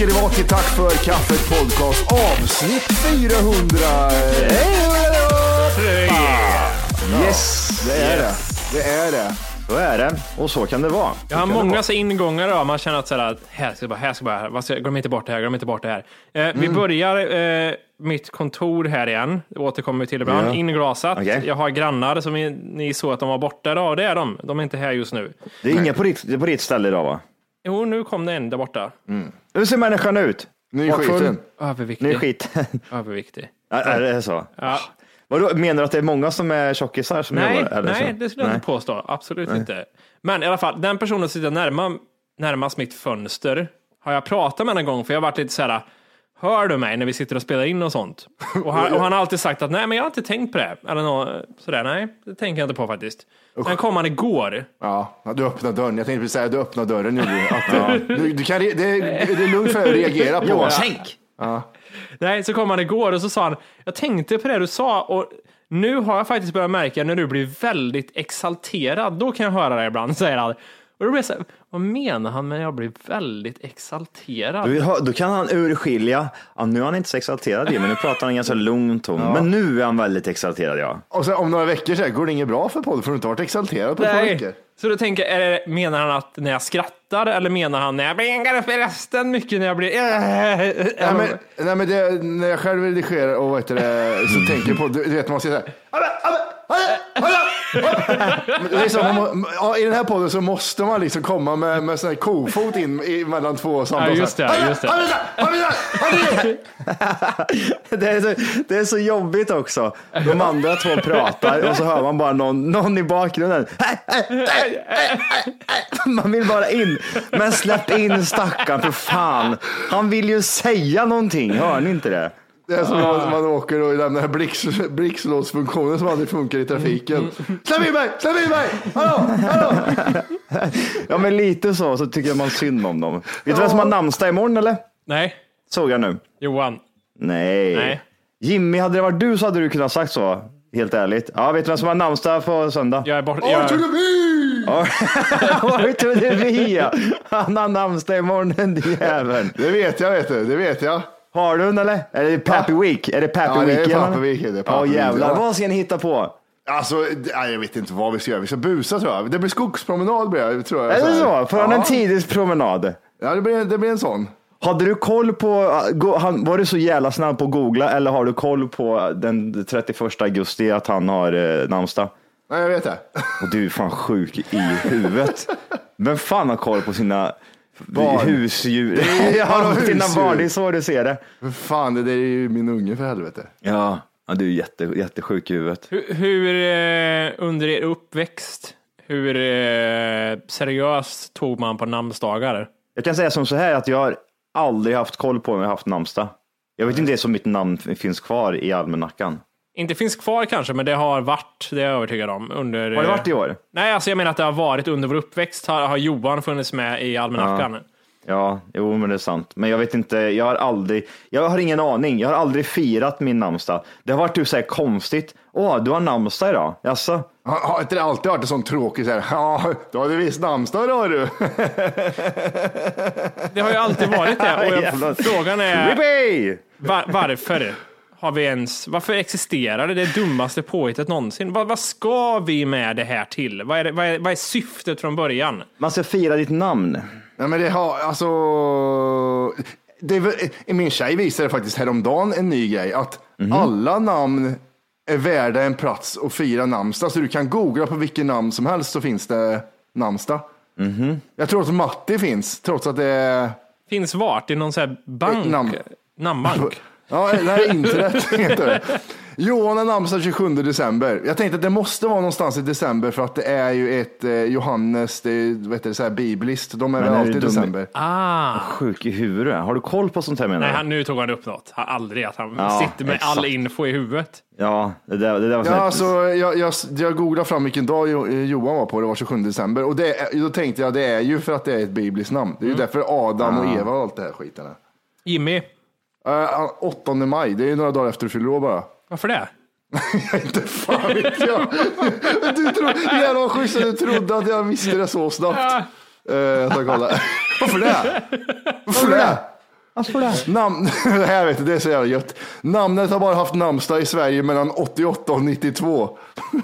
Ska ni vara till Tack för kaffet podcast avsnitt 400. Yes, det är det. Det är det. Så är det. Och så kan det vara. Jag har många så ingångar då. Man känner att så här, här ska jag bara, här ska jag bara, ska, glöm inte bort det här, glöm inte bort det här. Eh, Vi börjar eh, mitt kontor här igen. Det återkommer vi till ibland. Ja. Inglasat. Okej. Jag har grannar som ni, ni såg att de var borta idag. Det är de. De är inte här just nu. Det är inga på ditt, det på ditt ställe idag va? Jo, nu kom det en där borta. Hur ser människan ut? Nu är Bakfull? skiten. Överviktig. Är skiten. Överviktig. är, är det så? Ja. Vadå, menar du att det är många som är tjockisar som Nej, jobbar? Eller nej, så? det skulle jag inte påstå. Absolut inte. Men i alla fall, den personen som sitter närma, närmast mitt fönster har jag pratat med en gång, för jag har varit lite så här, hör du mig när vi sitter och spelar in och sånt? Och han, och han har alltid sagt att nej, men jag har inte tänkt på det. Eller nå, sådär, nej, det tänker jag inte på faktiskt. Sen kom han igår. Ja, du öppnade dörren. Jag tänkte precis säga du öppnade dörren. du. Att, du, du kan, det, är, det är lugnt för dig att reagera på. Johan, sänk! Nej, så kom han igår och så sa han, jag tänkte på det du sa och nu har jag faktiskt börjat märka när du blir väldigt exalterad, då kan jag höra det ibland, säger han. Och då blir jag så här, vad menar han med att jag blir väldigt exalterad? Du, då kan han urskilja, ja, nu är han inte så exalterad men nu pratar han i ganska lugn ton. Men nu är han väldigt exalterad ja. Och sen om några veckor så här, går det inget bra för podden för du har inte varit exalterad på två veckor. Så då tänker jag, är det, menar han att när jag skrattar eller menar han när jag blir förresten mycket när jag blir... Nej, men, nej, men det, när jag själv redigerar och vad heter det, så tänker jag på, du vet man säger så här. Det så, man, ja, I den här podden så måste man liksom komma med, med sån här kofot in i, mellan två samtal. Ja, just så här, det, just det. Det är, så, det är så jobbigt också. De andra två pratar och så hör man bara någon, någon i bakgrunden. Man vill bara in. Men släpp in stackaren för fan. Han vill ju säga någonting. Hör ni inte det? Det är som när man åker och lämnar blix- blixtlåsfunktionen som aldrig funkar i trafiken. Släpp in mig, släpp in mig! Hallå, hallå! Ja, men lite så, så tycker jag man synd om dem. Vet du vem som har namnsdag imorgon eller? Nej, Såg jag nu. Johan. Nej. Nej. Jimmy, hade det varit du så hade du kunnat sagt så. Helt ärligt. Ja, vet du vem som har namnsdag på söndag? Jag är bort... Arthur Jag, Levin! Oj, tror det vi ja. Han har namnsdag imorgon den jäveln. Det vet jag, vet du. Det vet jag. Har du den eller? Är det Pappy Week? Är det Pappy Ja, det är Week? eller? Pappy Week, det är Ja Week, jävlar. ja. Vad ska ni hitta på? Alltså, det- jag vet inte vad vi ska göra. Vi ska busa tror jag. Det blir skogspromenad blir det, tror jag. Är det så? Får han ja. en tidig promenad? Ja, det blir, det blir en sån. Hade du koll på, han- var du så jävla snabb på att googla eller har du koll på den 31 augusti att han har eh, namnsdag? Nej, jag vet det. Och du är fan sjuk i huvudet. Vem fan har koll på sina Barn. husdjur? Ja, husdjur? barn, det är så du ser det. Fan, det där är ju min unge för helvete. Ja, ja du är jätte, jättesjuk i huvudet. Hur, hur eh, under er uppväxt, hur eh, seriöst tog man på namnsdagar? Jag kan säga som så här att jag har aldrig haft koll på om jag har haft namnsdag. Jag vet inte ens om mitt namn finns kvar i almanackan. Inte finns kvar kanske, men det har varit, det är jag övertygad om. Under, Har det varit i år? Nej, alltså jag menar att det har varit under vår uppväxt, har, har Johan funnits med i almanackan. Ja, jo men det är sant. Men jag vet inte, jag har aldrig, jag har ingen aning. Jag har aldrig firat min namnsdag. Det har varit typ så här konstigt. Åh, du har namnsdag idag? Jaså? Har, har inte det alltid varit en sån tråkig så här, ja, du visst namnsdag då har du. Det har ju alltid varit det. Och jag, frågan är var, varför har vi ens, varför existerar det? Det dummaste påhittet någonsin. Vad, vad ska vi med det här till? Vad är, det, vad, är, vad är syftet från början? Man ska fira ditt namn. Nej, men det har, alltså, det är, väl- min tjej visade faktiskt häromdagen en ny grej, att alla namn är värda en plats att fira namnsdag. Så du kan googla på vilken namn som helst så finns det namnsdag. Jag tror att Matti finns, trots att det är Finns vart? I någon sån här bank? Namn. Namnbank? Ja, det här är internet heter det. Johan har namnsdag 27 december. Jag tänkte att det måste vara någonstans i december för att det är ju ett eh, Johannes, det är, vet du, så här bibliskt. De är väl alltid i december. Ah. Sjuk i huvudet. Har du koll på sånt här menar Nej, du? han, nu tog han upp något. Han, aldrig att han Ja, sitter med all exakt. info i huvudet. Ja, det där, det där var Ja, sånt alltså, jag, jag, jag googlade fram vilken dag Jo- Johan var på, det var 27 december. Och det, då tänkte jag, det är ju för att det är ett bibliskt namn. Det är ju därför Adam och Eva och allt det här skiten är. Jimmy, Uh, 8 maj, det är ju några dagar efter du fyller år bara. varför det? Inte fan vet jag. Du tro, vad schysst att du trodde att jag visste det så snabbt. Uh, jag ska kolla. Varför det? Varför det? Varför det? Namn, det här vet du, det är så jävla gött. Namnet har bara haft namnsdag i Sverige mellan 88 och 92.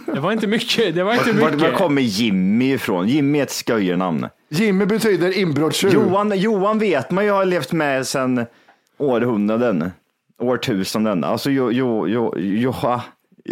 Det var inte mycket. Det var inte Vart, mycket. var kommer Jimmy ifrån? Jimmy är ett skojernamn. Jimmy betyder inbrottstjuv. Johan, Johan vet man ju har levt med sedan århundraden, årtusenden. Alltså, jo, jo, jo, jo,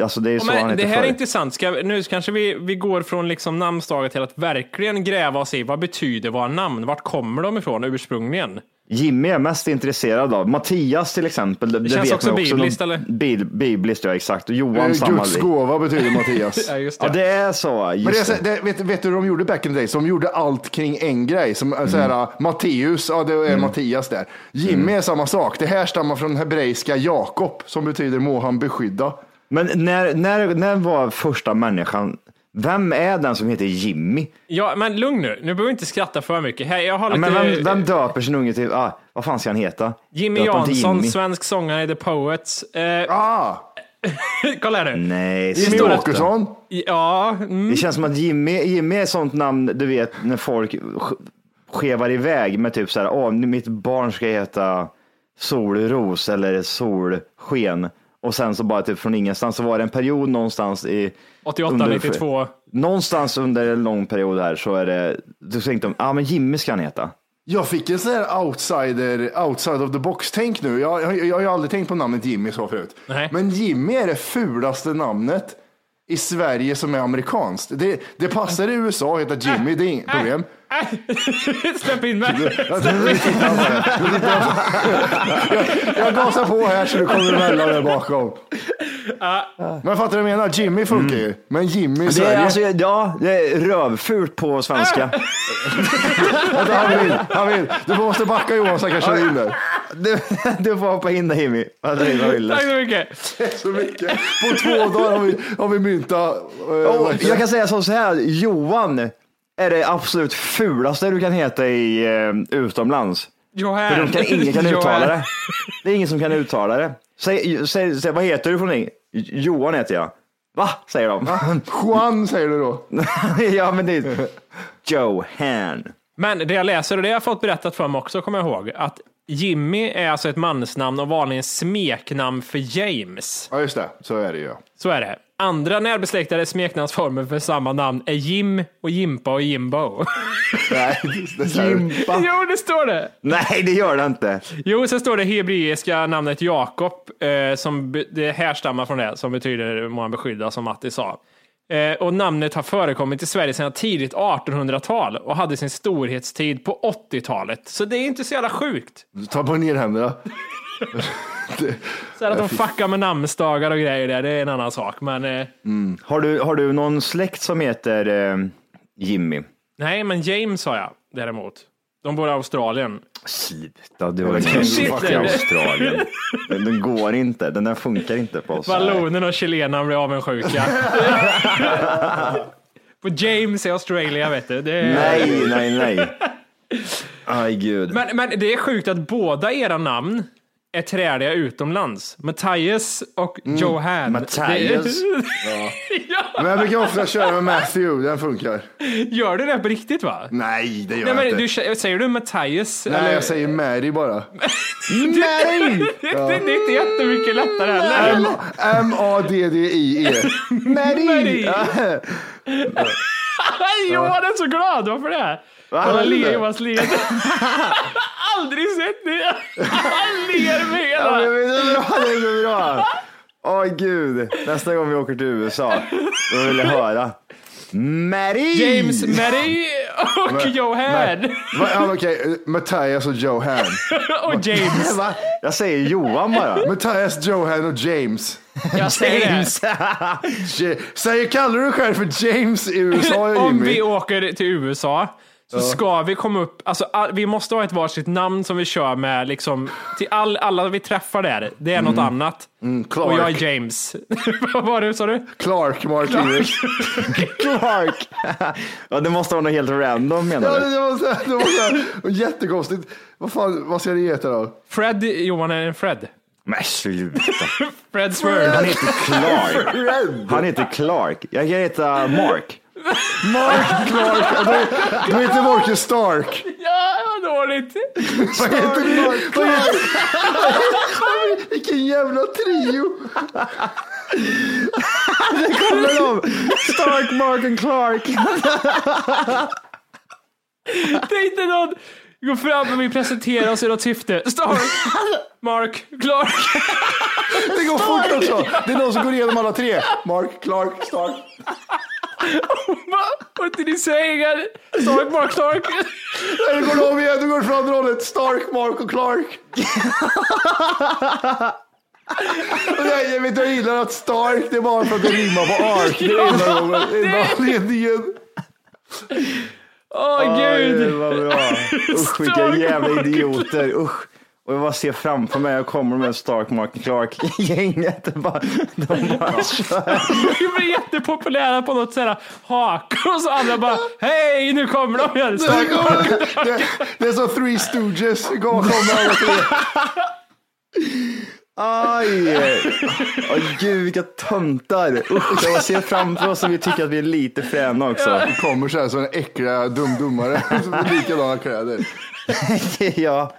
alltså det är så han Men heter det här är förr. intressant. Ska, nu kanske vi, vi går från liksom namnsdagar till att verkligen gräva oss i vad betyder våra namn? Vart kommer de ifrån ursprungligen? Jimmy är mest intresserad av. Mattias till exempel. Det, känns vet också bibliskt, eller? Bil, bibliskt, ja exakt. Och Johan Eh, samma. Guds gåva betyder Mattias. Ja, just det. Ja, det är så. Just Men det är det. det, vet, vet du hur de gjorde back in the days? De gjorde allt kring en grej. Som mm. så här, Matteus, ja det är Mattias där. Jimmy är samma sak. Det här stammar från hebreiska Jakob som betyder må han beskydda. Men när, när, när var första människan? Vem är den som heter Jimmy? Ja, men lugn nu. Nu behöver vi inte skratta för mycket. Här, jag har Ja, lite... men vem, vem döper sin unge till, ah, vad fan ska han heta? Jimmy Döper han till Jansson, Jimmy? svensk sångare i The Poets. Eh, Ah, kolla här nu. Nej, Jimmy. Åkesson. Ja, mm. Det känns som att Jimmy, Jimmy är ett sånt namn, du vet, när folk sk- skevar iväg med typ så här, åh, mitt barn ska heta Solros eller Solsken. Och sen så bara typ från ingenstans så var det en period någonstans i 88, under- 92. Någonstans under en lång period här så är det, du tänkte ja ah, men Jimmy ska han heta. Jag fick en sån här outsider, outside of the box-tänk nu. Jag, jag, jag har ju aldrig tänkt på namnet Jimmy så förut. Nej. Men Jimmy är det fulaste namnet i Sverige som är amerikanskt. Det, det passar i USA att heta Jimmy, det är inget problem. Släpp in mig. Jag, gasar på här så du kommer emellan där bakom. Men fattar du vad jag menar? Jimmy funkar ju. Men Jimmy i Det är, Sverige. alltså, ja, det är rövfult på svenska. Vänta, han vill, han vill. Du måste backa Johan så jag kan köra in där. Du, du får hoppa in där Jimmy. Tack så mycket. Så mycket. På två dagar har vi, har vi myntat. eh, Och jag kan säga så så här, Johan är det absolut fulaste du kan heta i uh, utomlands. Johan. För de kan, ingen kan uttala det. Det är ingen som kan uttala det. Säg, säg, säg vad heter du för någonting? Johan heter jag. Va? Säger de. Juan säger du då. ja men det är Johan. Men det jag läser och det jag fått berättat för mig också, kommer jag ihåg, att Jimmy är alltså ett mansnamn och vanligen smeknamn för James. Ja, just det. Så är det ju. Så är det. Andra närbesläktade smeknamnsformer för samma namn är Jim och Jimpa och Jimbo. Nej, det är Jimpa. jo, det står det. Nej, det gör det inte. Jo, sen står det hebreiska namnet Jakob, eh, som det härstammar från det, som betyder må han beskydda, som Matti sa. Eh, och namnet har förekommit i Sverige sedan tidigt 1800-tal och hade sin storhetstid på 80-talet. Så det är inte så jävla sjukt. Ta på ner händerna. Det- Så att de fuckar med namnsdagar och grejer där, det är en annan sak. Men eh, Har du, har du någon släkt som heter eh, Jimmy? nej, men James har jag däremot. De bor i Australien. Sluta, du har fuck i Australien. Den, den går inte, den där funkar inte på oss. Vallonen och chilenaren blir avundsjuka. På James i Australien, vet du. Det är... Nej, nej, nej. Aj gud. Men, men det är sjukt att båda era namn är träliga utomlands. Matthias och Johan. Matthias. Det- ja. Men jag brukar ofta köra med Matthew, den funkar. Gör du det på riktigt va? Nej, det gör Nej, jag men, inte. du, säger du Matthias? Nej, eller? jag säger Mary bara. Nej! det, det, det är inte jättemycket lättare heller. M-A-D-D-I-E. Mary. Johan är så glad, varför det? Kolla Johans leende. Aldrig sett det. Han ler med Ja, hela. men det är så bra, det är så bra. Åh gud, nästa gång vi åker till USA, då vill jag höra. Mary! James, Mary och Johan. Va, ja, Okej, Matthias och Johan. Och James. Va? Jag säger Johan bara. Matthias, Johan och James. Jag säger det. James. Säger, kallar du dig själv för James i USA, Om Jimmy? vi åker till USA så ska vi komma upp, alltså all, vi måste ha ett varsitt namn som vi kör med liksom till all, alla vi träffar där. Det är något annat. Clark. Och jag är James. Vad var det sa du? Clark Martinez. Clark. Ja, det måste vara något helt random menar Ja, du? det var, så det var så jättekonstigt. Vad fan, vad ska det heta då? Fred, Johan är en Fred. Men sluta. Fred Swirl. Han heter Clark. Red. Han heter Clark. Jag kan heta Mark. Mark Clark. Ja, Du, du heter Marcus Stark. Ja, vad dåligt. Vad heter heter- Vilken jävla trio. Kommer de? Stark, Mark och Clark. Det är inte någon går fram och vill presentera oss i något syfte. Stark, Mark, Clark. Det går fort också. Det är någon som går igenom alla tre. Mark, Clark, Stark. Va? Var inte ni säger Stark, Mark, Clark? Nej, Nu går det om igen. Nu går det från andra hållet. Stark, Mark och Clark. Och jag, vet jag gillar att Stark, det är bara för att det rimmar på Ark. Det är enda gången- anledningen. Åh Oj, gud. Usch, vilka jävla idioter. Usch. Och jag bara ser framför mig, jag kommer med Stark, Mark Clark-gänget. De bara, de bara. Vi blir jättepopulära på något sådär hak och så andra bara hej nu kommer de igen. Stark, Mark. Det, det är som Three Stooges. Gå och kommer alla tre. Aj! Åh gud, vilka töntar. Usch, jag ser framför oss som vi tycker att vi är lite fräna också. Det kommer så här som en äckliga dumdummare. Har likadana kläder. Ja.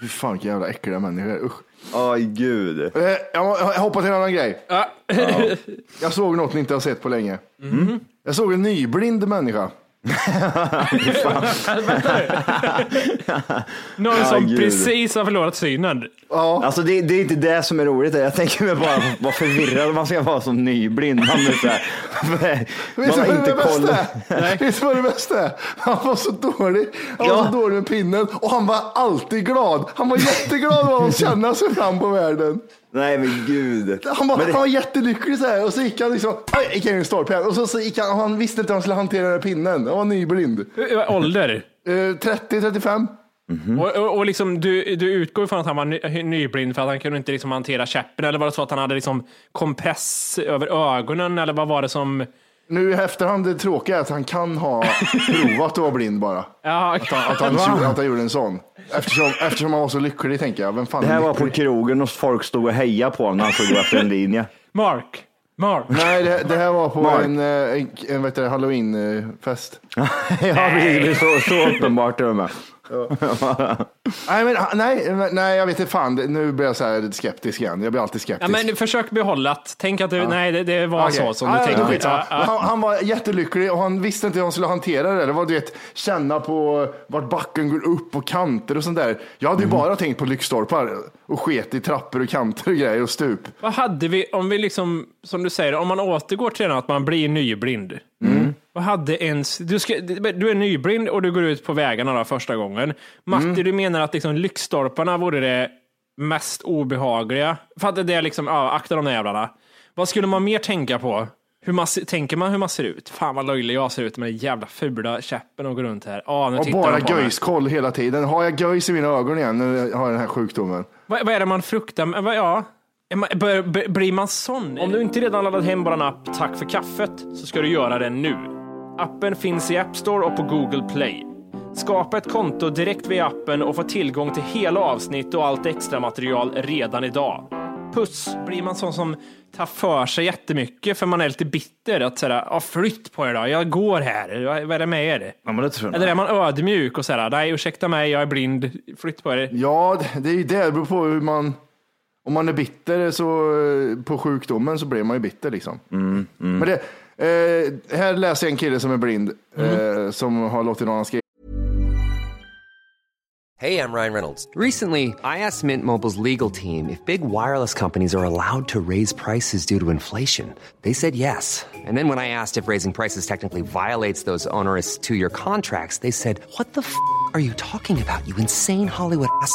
Fy fan vilka jävla äckliga människor. Usch. Aj, gud. Eh, Jag, hoppar till en annan grej. Ja. Jag såg något ni inte har sett på länge. Jag såg en nyblind människa. Någon som gud. precis har förlorat synen. Alltså det, det är inte det som är roligt. Jag tänker mig bara vad förvirrad man ska vara som nyblind. Man, är så här, Vet man har inte det bästa koll. är? Vet du vad det bästa är? Han var så dålig. Han var Ja. så dålig med pinnen och han var alltid glad. Han var jätteglad av att känna sig fram på världen. Nej men gud. Han var, Men det- han var jättelycklig så här och så gick han liksom, aj, gick han i en stolpe här. och så, så gick han, han visste inte hur han skulle hantera den här pinnen. Han var nyblind. Ålder. Eh, 30-35. Och, och, och liksom, du, du utgår från att han var ny, nyblind för att han kunde inte liksom hantera käppen eller var det så att han hade liksom kompress över ögonen eller vad var det som? Nu i efterhand, det tråkiga är att han kan ha provat att vara blind bara. Ja, Att han, att han, att han gjorde en sån. Eftersom, eftersom han var så lycklig tänker jag. Vem fan Det här är var på krogen och folk stod och hejade på honom när han stod efter en linje. Mark, Mark. Nej, det, det här var på Mark. en, eh, en, en halloween-fest. ja, det är så, så uppenbart är det med. Nej, men, nej, men- nej, jag vet inte fan. Nu blir jag så här skeptisk igen. Jag blir alltid Ja, skeptisk. men försök behålla att, tänk att det, nej, det, det var Okej. så som Ja, du ja, tänkte. Ja, ja. Han, han var jättelycklig och han visste inte hur han skulle hantera det. Det var du vet, känna på vart backen går upp och kanter och sånt där. Jag hade ju Mm. bara tänkt på lyktstolpar och sket i trappor och kanter och grejer och stup. Vad hade vi, om vi liksom, som du säger, om man återgår till den att man blir nyblind. Mm. Vad hade ens, du, ska, du är nyblind och du går ut på vägarna då första gången. Matti, Mm. du menar att liksom lyktstolparna vore det mest obehagliga? För att det är liksom, ja, akta de där jävlarna. Vad skulle man mer tänka på? Hur man, tänker man hur man ser ut? Fan vad löjlig jag ser ut med den jävla fula käppen och går runt här. Ja, nu Och bara göjskoll hela tiden. Har jag göjs i mina ögon igen jag har den här sjukdomen? Vad, vad är det man fruktar? Vad- Ja, man, bör, bör, blir man sån? Om du inte redan laddat hem vår app Tack för kaffet så ska du göra det nu. Appen finns i App Store och på Google Play. Skapa ett konto direkt via appen och få tillgång till hela avsnitt och allt extra material redan idag. Puss! Blir man sån som tar för sig jättemycket för man är lite bitter? Att säga, ja, flytt på er då, jag går här. Vad är det med er? Ja, men det tror jag. Eller är man ödmjuk och säger, nej ursäkta mig, jag är blind, flytt på er. Ja, det- är ju det. Det beror på hur man... Om man är bitter så, eh, på sjukdomen så blir man ju bitter liksom. Mm, Men det, eh, här läser jag en kille som är blind, Mm. eh, som har låtit någon skriva Hey, I'm Ryan Reynolds. Recently, I asked Mint Mobile's legal team if big wireless companies are allowed to raise prices due to inflation. They said yes. And then when I asked if raising prices technically violates those onerous two year contracts, they said, What the f are you talking about, you insane Hollywood ass?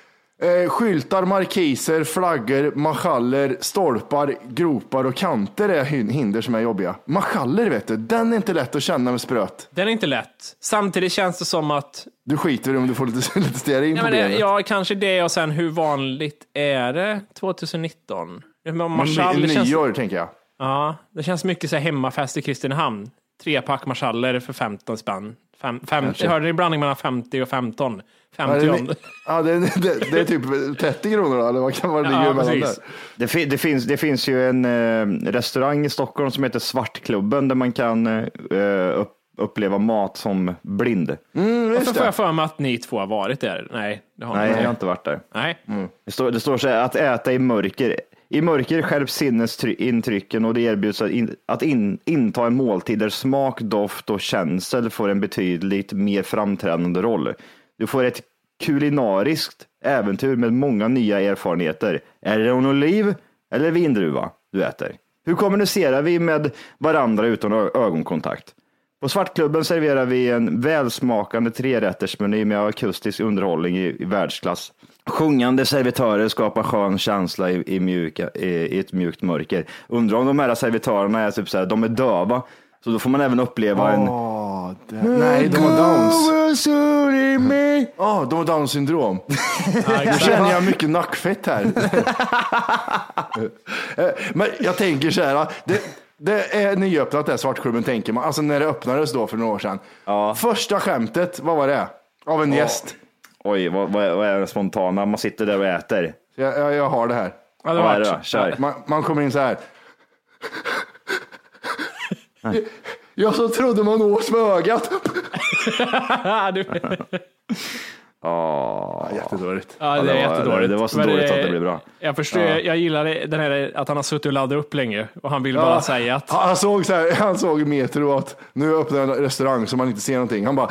eh, skyltar, markiser, flaggor, marschaller, stolpar, gropar och kanter är hin- hinder som är jobbiga. Marschaller vet du, den är inte lätt att känna med spröt. Den är inte lätt. Samtidigt känns det som att Du skiter i om du får lite, lite stearin på det, benet. ja, kanske det och sen hur vanligt är det 2019? Men Men Marschall, det känns, Nyår tänker jag. ja, det känns mycket så här hemmafest i Kristinehamn. Tre pack marschaller för 15 spänn. Fem, fem, jag hörde en blandning mellan 50 och 15. Ja, 50 det, om. är- ja, det, det, det är typ 30 kronor då, eller vad kan man ligga Ja, precis. Det, fi- det, finns, det finns ju en eh, restaurang i Stockholm som heter Svartklubben där man kan eh, upp, uppleva mat som blind. Mm, Varför just får jag för mig att ni två har varit där? Nej, det har Nej, jag inte. har inte varit där. Nej. Det står, det står så här, att äta i mörker. I mörker skärps sinnesintrycken och det erbjuds att, in, att in, inta en måltid där smak, doft och känsel får en betydligt mer framträdande roll. Du får ett kulinariskt äventyr med många nya erfarenheter. Är det en oliv eller vindruva du äter? Hur kommunicerar vi med varandra utan ögonkontakt? På Svartklubben serverar vi en välsmakande trerättersmeny med akustisk underhållning i, i världsklass. Sjungande servitörer skapar skön känsla i, i, mjuka, i, i ett mjukt mörker. Undrar om de här servitörerna är typ så här, de är döva. Så då får man även uppleva en... Åh, det, nej, de har Downs. Ja, de har Downs syndrom. Nu känner jag mycket nackfett här. Eh, Men jag tänker så här, det, det är nyöppnat det här Svartklubben tänker man. Alltså när det öppnades då för några år sedan. Första skämtet, vad var det? Av en gäst. Oj, vad, vad, är- vad är det spontana? Man sitter där och äter. Jag, jag, jag har det här. Ja, det Vad är det då? Kör. Man, man kommer in så här. Jag så trodde man åt med ögat. du, Ja, Jättedåligt. ja, det det är var- jättedåligt. det var så Men dåligt att det blev bra. Jag förstår, jag gillar det- den här, att han har suttit och laddat upp länge och han vill bara säga att Han såg så här, han såg Metro att nu öppnar en restaurang så man inte ser någonting. Han bara,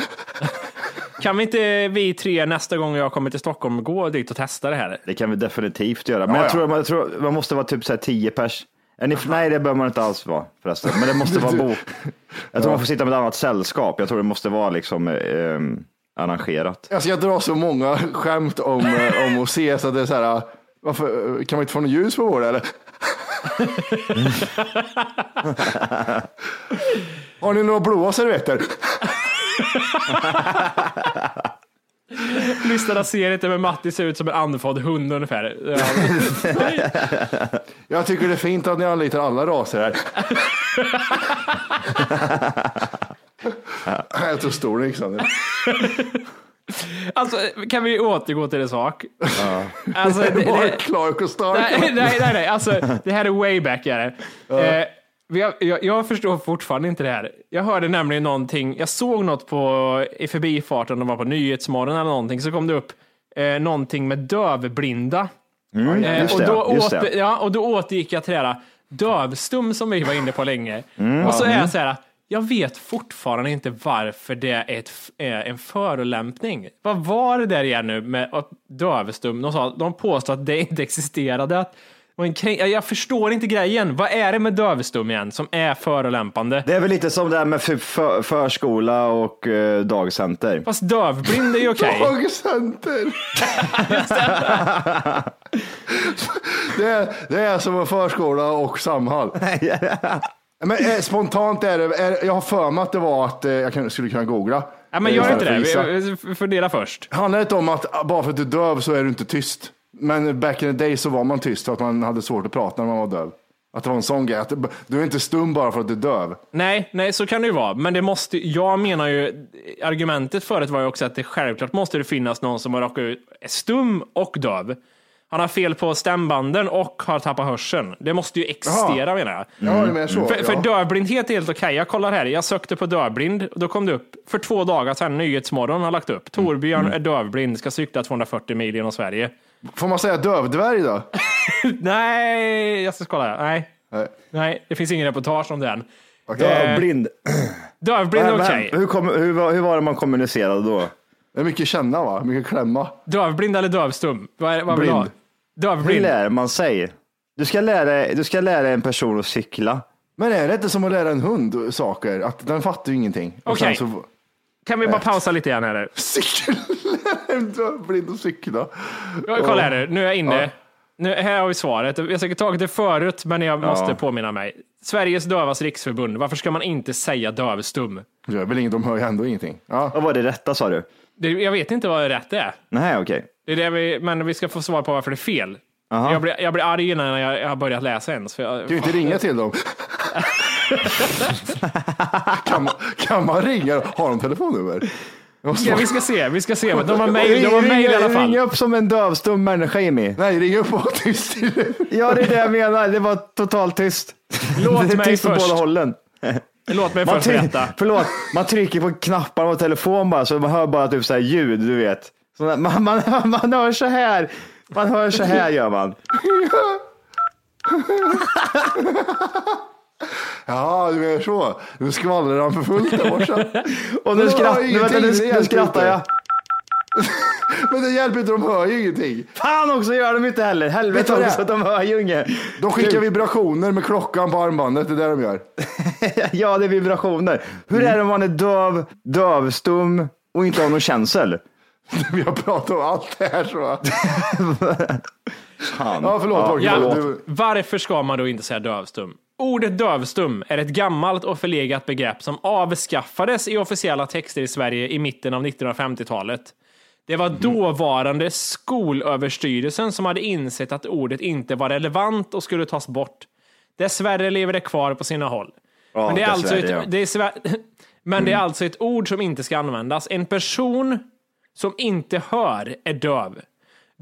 Kan vi inte vi tre nästa gång jag kommer till Stockholm gå dit och testa det här? Det kan vi definitivt göra. Men Ja, jag, ja. tror, man- jag tror man måste vara typ så här 10 pers. Ni, nej, det behöver man inte alls vara förresten. Men det måste vara bok. Jag tror man får sitta med ett annat sällskap. Jag tror det måste vara liksom eh, arrangerat. Jag ska dra så många skämt om, eh, om att se så att det är så här, varför, eh, kan man inte få något ljus på vår eller? Har ni några blåa servetter? Lyssnarna ser inte, men Matti ser ut som en andfådd hund ungefär. Ja. Jag tycker det är fint att ni anlitar alla raser här. Jag är så stor Alexander. Alltså, kan vi återgå till en sak? Alltså, det, Mark det, Clark och Stark. nej, nej, nej, nej, alltså det här är way back. Är det. Eh, jag, jag förstår fortfarande inte det här. Jag hörde nämligen någonting, jag såg något på, i förbifarten, de var på Nyhetsmorgon eller någonting, så kom det upp eh, någonting med dövblinda. Mm, Eh, och, det, då just åter, det. ja, och då återgick jag till det här dövstum som vi var inne på länge. Mm. och så är jag så här, jag vet fortfarande inte varför det är, ett, är en förolämpning. Vad var det där igen nu med dövstum? De, sa, de påstod att det inte existerade. Att, och en krän- jag förstår inte grejen. Vad är det med dövstum igen som är förolämpande? Det är väl lite som det här med för, för, förskola och eh, dagcenter. Fast dövblind är ju okej. Dagcenter. det, är, det är som en förskola och Samhall. Men eh, spontant är det, är, jag har för mig att det var att eh, jag kan, skulle kunna googla. Ja, men Eh, gör för inte det. Fundera först. Handlar det inte om att bara för att du är döv så är du inte tyst? Men back in the day så var man tyst för att man hade svårt att prata när man var döv. Att det var en sån grej. Att du är inte stum bara för att du är döv. Nej, nej, så kan det ju vara. Men det måste, jag menar ju, argumentet förut var ju också att det självklart måste det finnas någon som har råkat ut är stum och döv. Han har fel på stämbanden och har tappat hörseln. Det måste ju existera menar jag. Ja, är mer så. För, för ja. dövblindhet är helt okej. Jag kollar här, jag sökte på dövblind och då kom det upp för två dagar sedan, Nyhetsmorgon har lagt upp. Torbjörn Mm. är dövblind, ska cykla 240 mil genom Sverige. Får man säga dövdvärg då? Nej, jag ska kolla. Nej, Nej. nej, det finns ingen reportage om den. Okej. Eh, Blind. Dövblind är Men- okej. men Hur, kom, hur, var- hur var det man kommunicerade då? Det är mycket känna va? Mycket klämma. Dövblind eller dövstum? Vad, är, vad vill du ha? Blind. Hur Dövblind. lär man sig? Du ska lära, du ska lära en person att cykla. Men är det inte som att lära en hund saker? Att den fattar ju ingenting. Och Okej. sen så... Kan vi bara pausa lite igen här? Cykel! Lära en dövblind att cykla. Ja, Kolla här nu, nu är jag inne. Nu, här har vi svaret. Jag har säkert tagit det förut, men jag måste påminna mig. Sveriges Dövas Riksförbund. Varför ska man inte säga dövstum? Det gör väl inget, de hör ju ändå ingenting. Ja. Vad var det rätta sa du? Det, jag vet inte vad rätt är. Nej, okej. Det är det vi, men vi ska få svar på varför det är fel. Aha. Jag blir, jag blir arg innan jag, jag har börjat läsa ens. För jag, Kan du inte ringa till dem? kan, man, kan man ringa? Har de telefonnummer? Ja, vi ska se, vi ska se. Men De har mejl de har mail i alla Ring fall. upp som en dövstum människa Jimmy. Nej, ring upp och var tyst. Ja, det är det jag menar. Det var totalt tyst. Låt det är mig tyst på först. båda hållen. Låt mig Man, först berätta. förlåt, man trycker på knapparna på telefon bara så man hör bara typ så här ljud, du vet. Så där- man, man, man hör så här. Man hör så här gör man. Ja, du menar så. Nu skvallrar han för fullt där borta. Och nu, skratt, nu, vänta, nu, det nu skrattar jag. Men det hjälper inte, de hör ju ingenting. Fan också gör de inte heller. Vet Helvete också, är? de hör ju inget. De skickar vibrationer med klockan på armbandet, det är det de gör. Ja, det är vibrationer. Hur är det om man är döv, dövstum och inte har någon känsel? Vi har pratat om allt det här så. Ja, förlåt. Ja, Du- varför ska man då inte säga dövstum? Ordet dövstum är ett gammalt och förlegat begrepp som avskaffades i officiella texter i Sverige i mitten av 1950-talet. Det var dåvarande skolöverstyrelsen som hade insett att ordet inte var relevant och skulle tas bort. Dessvärre lever det kvar på sina håll. Ja, Men det är, alltså ett, ja. det, är Men det är alltså ett ord som inte ska användas. En person som inte hör är döv.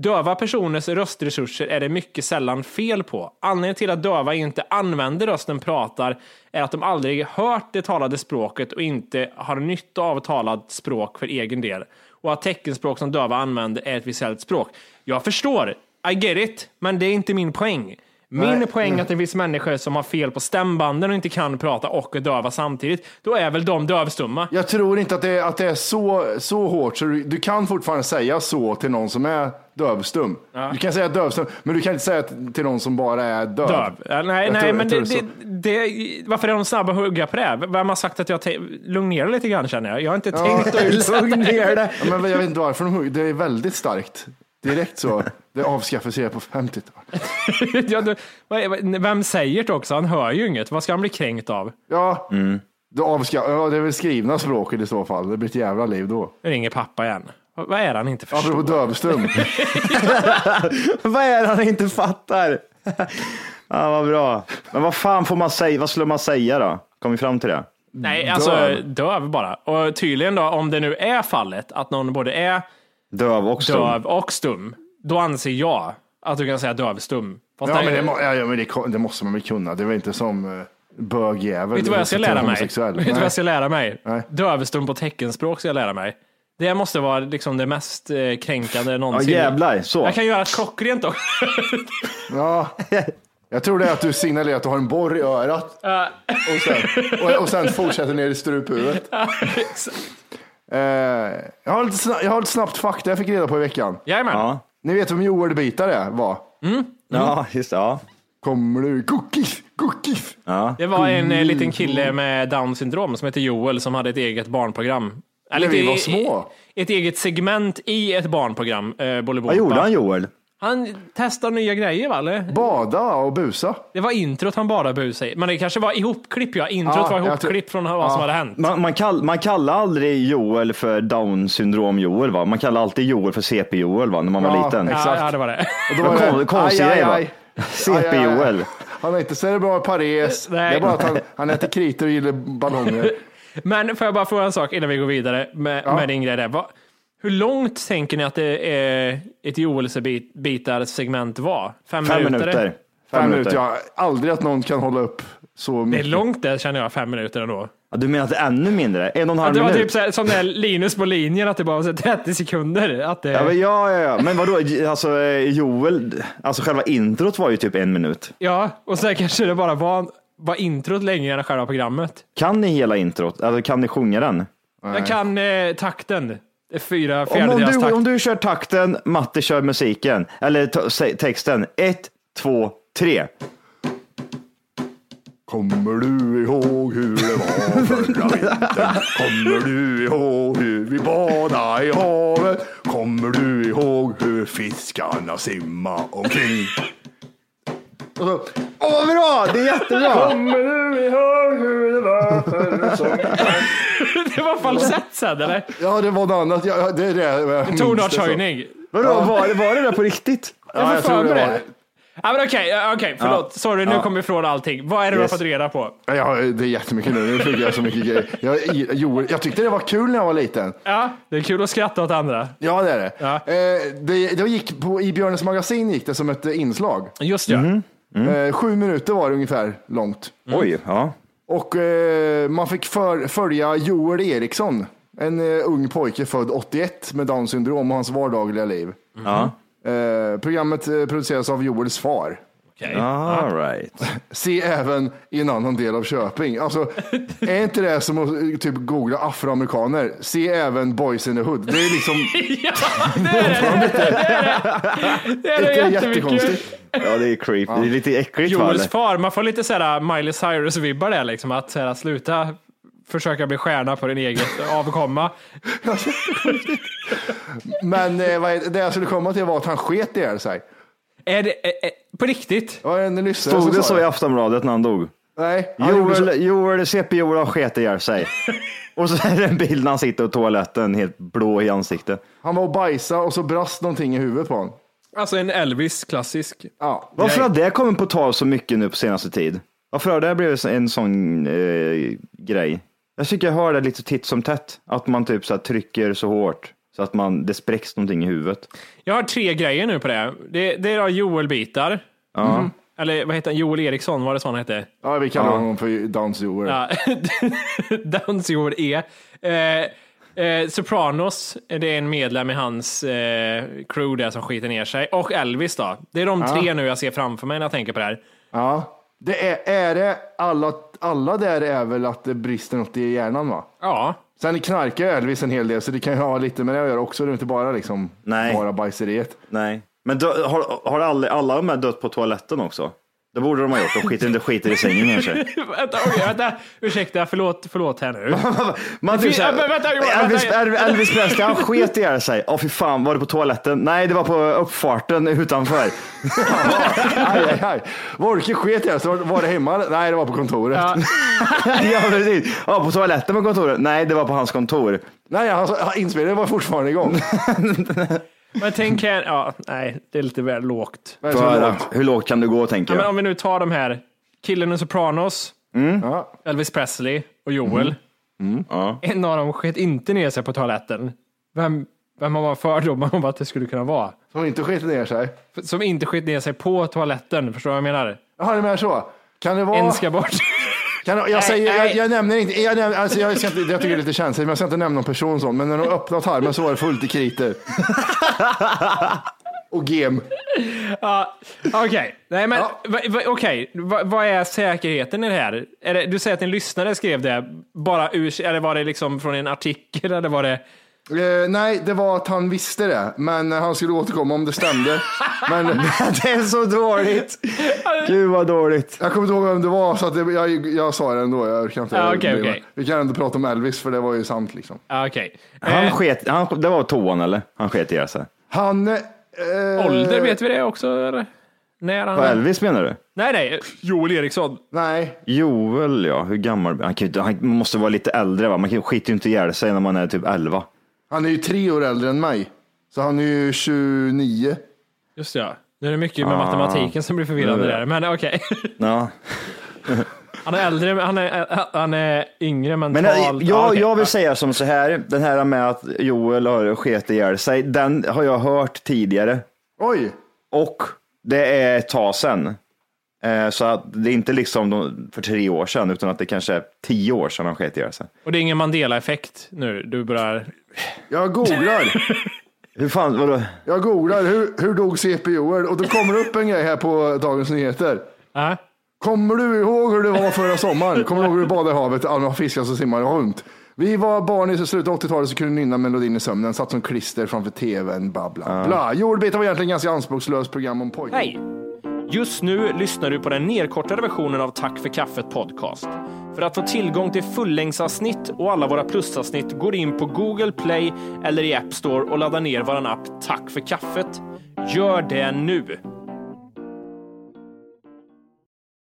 Döva personers röstresurser är det mycket sällan fel på. Anledningen till att döva inte använder rösten pratar är att de aldrig hört det talade språket och inte har nytta av talat språk för egen del. Och att teckenspråk som döva använder är ett visuellt språk. Jag förstår, I get it, men det är inte min poäng. Min Nej. poäng är att det finns människor som har fel på stämbanden och inte kan prata och är döva samtidigt. Då är väl de dövstumma? Jag tror inte att det, att det är så, så hårt, så du, du kan fortfarande säga så till någon som är dövstum. Du kan säga dövstum, men du kan inte säga till någon som bara är döv. Döv? Ja, nej, Jag nej, tror- men jag det, det, det, varför är de snabba att hugga på det? Vem har sagt att jag lugn ner dig lite grann känner jag? Jag har inte tänkt att Lugn ner dig. Ja, men jag vet inte varför de hugger. Det är väldigt starkt. Direkt så. Det avskaffades redan på 50-talet. ja, du, Vem säger det också? Han hör ju inget. Vad ska han bli kränkt av? Ja, det, avska- ja, det är väl skrivna språket i så fall. Det blir ett jävla liv då. Ringer pappa igen. Vad är han inte förstår? Apropå dövstum. Vad är han inte fattar? ja, vad bra. Men vad fan får man säga? Vad skulle man säga då? Kom vi fram till det? Nej, alltså döv. bara. Och tydligen då, om det nu är fallet att någon både är Döv och stum. döv och stum, då anser jag att du kan säga dövstum. Fast Ja, det- men, det, må, ja, men det, det måste man väl kunna. Det är väl inte som uh, bögjävel. Vet du vad jag ska lära mig? Vet du vad jag ska lära mig? Dövstum på teckenspråk ska jag lära mig. Det måste vara liksom det mest eh, kränkande Ja, någonsin. jävlar. Så. Jag kan göra ett klockrent också. Ja. Jag tror det är att du signalerar att du har en borr i örat. och, sen, och, och sen fortsätter ner i struphuvudet. Eh, jag, har lite snabbt, jag har lite snabbt fakta jag fick reda på i veckan. Jajamän. Ja. Ni vet vem Joel Bitar är, var? Ja, just det. Ja. Kommer du? Cookies, cookies. Ja. Det var en eh, liten kille med down syndrom som heter Joel som hade ett eget barnprogram. Eller vi ett- var små. Ett eget segment i ett barnprogram, eh, Bolibompa. Vad gjorde han Joel? Han testade nya grejer va? Eller? Bada och busa. Det var introt han bara busade i. Men det kanske var ihopklipp ja. Introt Ja, var ihopklipp från vad som hade hänt. Man, man, kall, man kallar aldrig Joel för down syndrom Joel va? Man kallar alltid Joel för CP Joel va? När man var Ja, liten. exakt. Ja, ja, det var det. Och då var det, kon- konstig grej, va? aj. CP Aj, aj, aj. Joel. Han har inte cerebral pares. Nej. Det är bara att han, han äter kritor och gillar ballonger. Men får jag bara fråga en sak innan vi går vidare med, Ja. med din grej där. Vad- hur långt tänker ni att det är ett Joels-bitar segment var? Fem, Fem minuter. Fem minuter. Jag har aldrig att någon kan hålla upp så Det är mycket. långt det känner jag, fem minuter ändå. Ja, du menar att det är ännu mindre? En och en halv det var minut? typ så här, som där Linus på linjen, att det bara var så här 30 sekunder. Att det, Ja, men ja, ja, ja. Men vadå, alltså eh, Joel, alltså själva introt var ju typ en minut. ja, och sen kanske det bara var, var introt längre än själva programmet. Kan ni hela introt? Alltså kan ni sjunga den? Jag kan eh, takten. Fyra Om, om, du, takt. om du kör takten, Matte kör musiken, eller texten. Ett, två, tre. Kommer du ihåg hur det var förra vintern? Kommer du ihåg hur vi badade i havet? Kommer du ihåg hur fiskarna simma omkring? Och så, Åh, vad bra! Det är jättebra! Kommer du ihåg hur det var det var falsett sen eller? Ja, det var något annat. Ja, det är det jag minns det. Tonartshöjning. Vadå, var, det- var det där på riktigt? Ja, jag får tror det var det. Ja, men okej, ja, okej, förlåt. Sorry, nu kommer vi ifrån allting. Vad är det du har fått reda på? Ja, det är jättemycket nu. Nu fick jag så mycket grejer. Jag, Joel, jag tyckte det var kul när jag var liten. Ja, det är kul att skratta åt andra. Ja, det är det. Ja. Eh, det, det gick på, I Björnes magasin gick det som ett inslag. Just ja. Eh, sju minuter var det ungefär långt. Oj, ja. Och eh, man fick för, följa Joel Eriksson, en eh, ung pojke född 81 med Downs syndrom och hans vardagliga liv. ja. Eh, programmet eh, produceras av Joels far. All right. Se även i en annan del av Köping. Alltså, är inte det som att eh, typ googla afroamerikaner? Se även Boys in the Hood. Det är liksom ja, det är det. Det är det. Det är det det är jättemycket. Ja, det är creepy. Det är lite äckligt? Joels far, man får lite såhär Miley Cyrus-vibbar där liksom. Att såhär, sluta försöka bli stjärna på din eget avkomma. Men eh, vad är, det jag skulle komma till var att han sket ihjäl sig. Är det är, är, på riktigt? Ja, en lyssnare Stod det sa så i Aftonbladet när han dog? Nej, han gjorde så. Joel, Joel, CP Joel har sket ihjäl sig. Och så är det en bild när han sitter på toaletten helt blå i ansiktet. Han var och bajsade och så brast någonting i huvudet på honom. Alltså en Elvis klassisk. Ja. Varför har det kommit på tal så mycket nu på senaste tid? Varför har det blivit en sån eh, grej? Jag tycker jag hör det lite titt som tätt. Att man typ så här trycker så hårt så att man, det spräcks någonting i huvudet. Jag har tre grejer nu på det. Det, det är Joel-bitar. Mm. Eller vad heter han? Joel Eriksson, var det så han hette? ja, vi kallar honom för Downs Joel. Ja. Downs Joel E. Eh, Eh, Sopranos, det är en medlem i hans eh, crew där som skiter ner sig. Och Elvis då. Det är de tre nu jag ser framför mig när jag tänker på det här. Ja. Det är, är det alla, alla där är väl att det brister något i hjärnan va? Ja. Sen knarkar ju Elvis en hel del så det kan ju ha lite med det att göra också. Det är inte bara liksom Nej. bara bajseriet. Nej. Men dö, har, har alla, alla de här dött på toaletten också? Det borde de ha gjort. De skiter inte skiter i sängen kanske. vänta, okej, vänta. Ursäkta, förlåt, förlåt här nu. Man typ såhär, vänta, Elvis, vänta. Elvis, Elvis Presley, han sket ihjäl sig. Åh fy fan, var det på toaletten? Nej, det var på uppfarten utanför. aj, aj, aj. Wolke sket jag så var det hemma? Nej, det var på kontoret. Ja. ja, precis. Ja, på toaletten på kontoret? Nej, det var på hans kontor. Nej, alltså, inspelningen var fortfarande igång. Men tänk här, ja, nej, det är lite väl lågt. Vad är det som För, är lågt? hur lågt kan du gå tänker Ja, men jag? om vi nu tar de här, killen i Sopranos, Ja. Elvis Presley och Joel. Ja. En av dem sket inte ner sig på toaletten. Vem, vem har man fördomar om att det skulle kunna vara? Som inte skiter ner sig. Som inte sket ner sig på toaletten, förstår du vad jag menar? Jaha, det menar så. Kan det vara... En ska bort. Kan, jag, säger, jag, jag nämner inte, jag, nämner, alltså jag, ska inte, jag tycker det är lite känsligt, men jag ska inte nämna någon person sån. Men när de öppnade tarmen så var det fullt i kriter. Och gem. Ja, Okej, nej men Ja. va, va, Va, vad är säkerheten i det här? Är det, du säger att en lyssnare skrev det, bara ur, eller var det liksom från en artikel eller var det? Eh, nej, det var att han visste det, men han skulle återkomma om det stämde. Men det är så dåligt. Gud vad dåligt. jag kommer inte ihåg vem det var, så att det, jag, jag sa det ändå. Jag orkar inte. Ja, okej, okej. Vi kan ändå prata om Elvis, för det var ju sant. Liksom. Ja, Okej. Han Eh, sket, han, det var toan eller? Han sket ihjäl sig. Han... Eh, ålder, vet vi det också? Eller? När han... På Elvis menar du? Nej, nej, Joel Eriksson. Nej, Joel, ja. Hur gammal? Han, kan han måste vara lite äldre va? Man kan- skiter ju inte ihjäl sig när man är typ 11. Han är ju tre år äldre än mig. Så han är ju 29. Just det, ja. Nu är det mycket med matematiken som blir förvirrande där, men okej. Ja. Han är äldre, han är, han är yngre Men mentalt. Ja, jag, okej. jag vill säga som så här, den här med att Joel har sket ihjäl sig, den har jag hört tidigare. Oj! Och det är ett tag sedan. Eh, Så att det är inte liksom de- för tre år sedan, utan att det kanske är tio år sedan han sket ihjäl sig. Och det är ingen Mandela-effekt nu, du börjar... Jag googlar. Hur fan, vadå? Jag googlar. Hur, hur dog CP Joel? Och då kommer det upp en grej här på Dagens Nyheter. Äh? Kommer du ihåg hur det var förra sommaren? Kommer du ihåg hur du badade i havet? Alla fiskar som simmar runt. Vi var barn i slutet av 80-talet så kunde nynna melodin i sömnen. Satt som klister framför tvn. Bla, bla, bla. Jordbitar var egentligen ganska anspråkslöst program om pojkar. Hej! Just nu lyssnar du på den nedkortade versionen av Tack för kaffet podcast. För att få tillgång till fullängdsavsnitt och alla våra plusavsnitt går in på Google Play eller i App Store och laddar ner vår app Tack för kaffet. Gör det nu!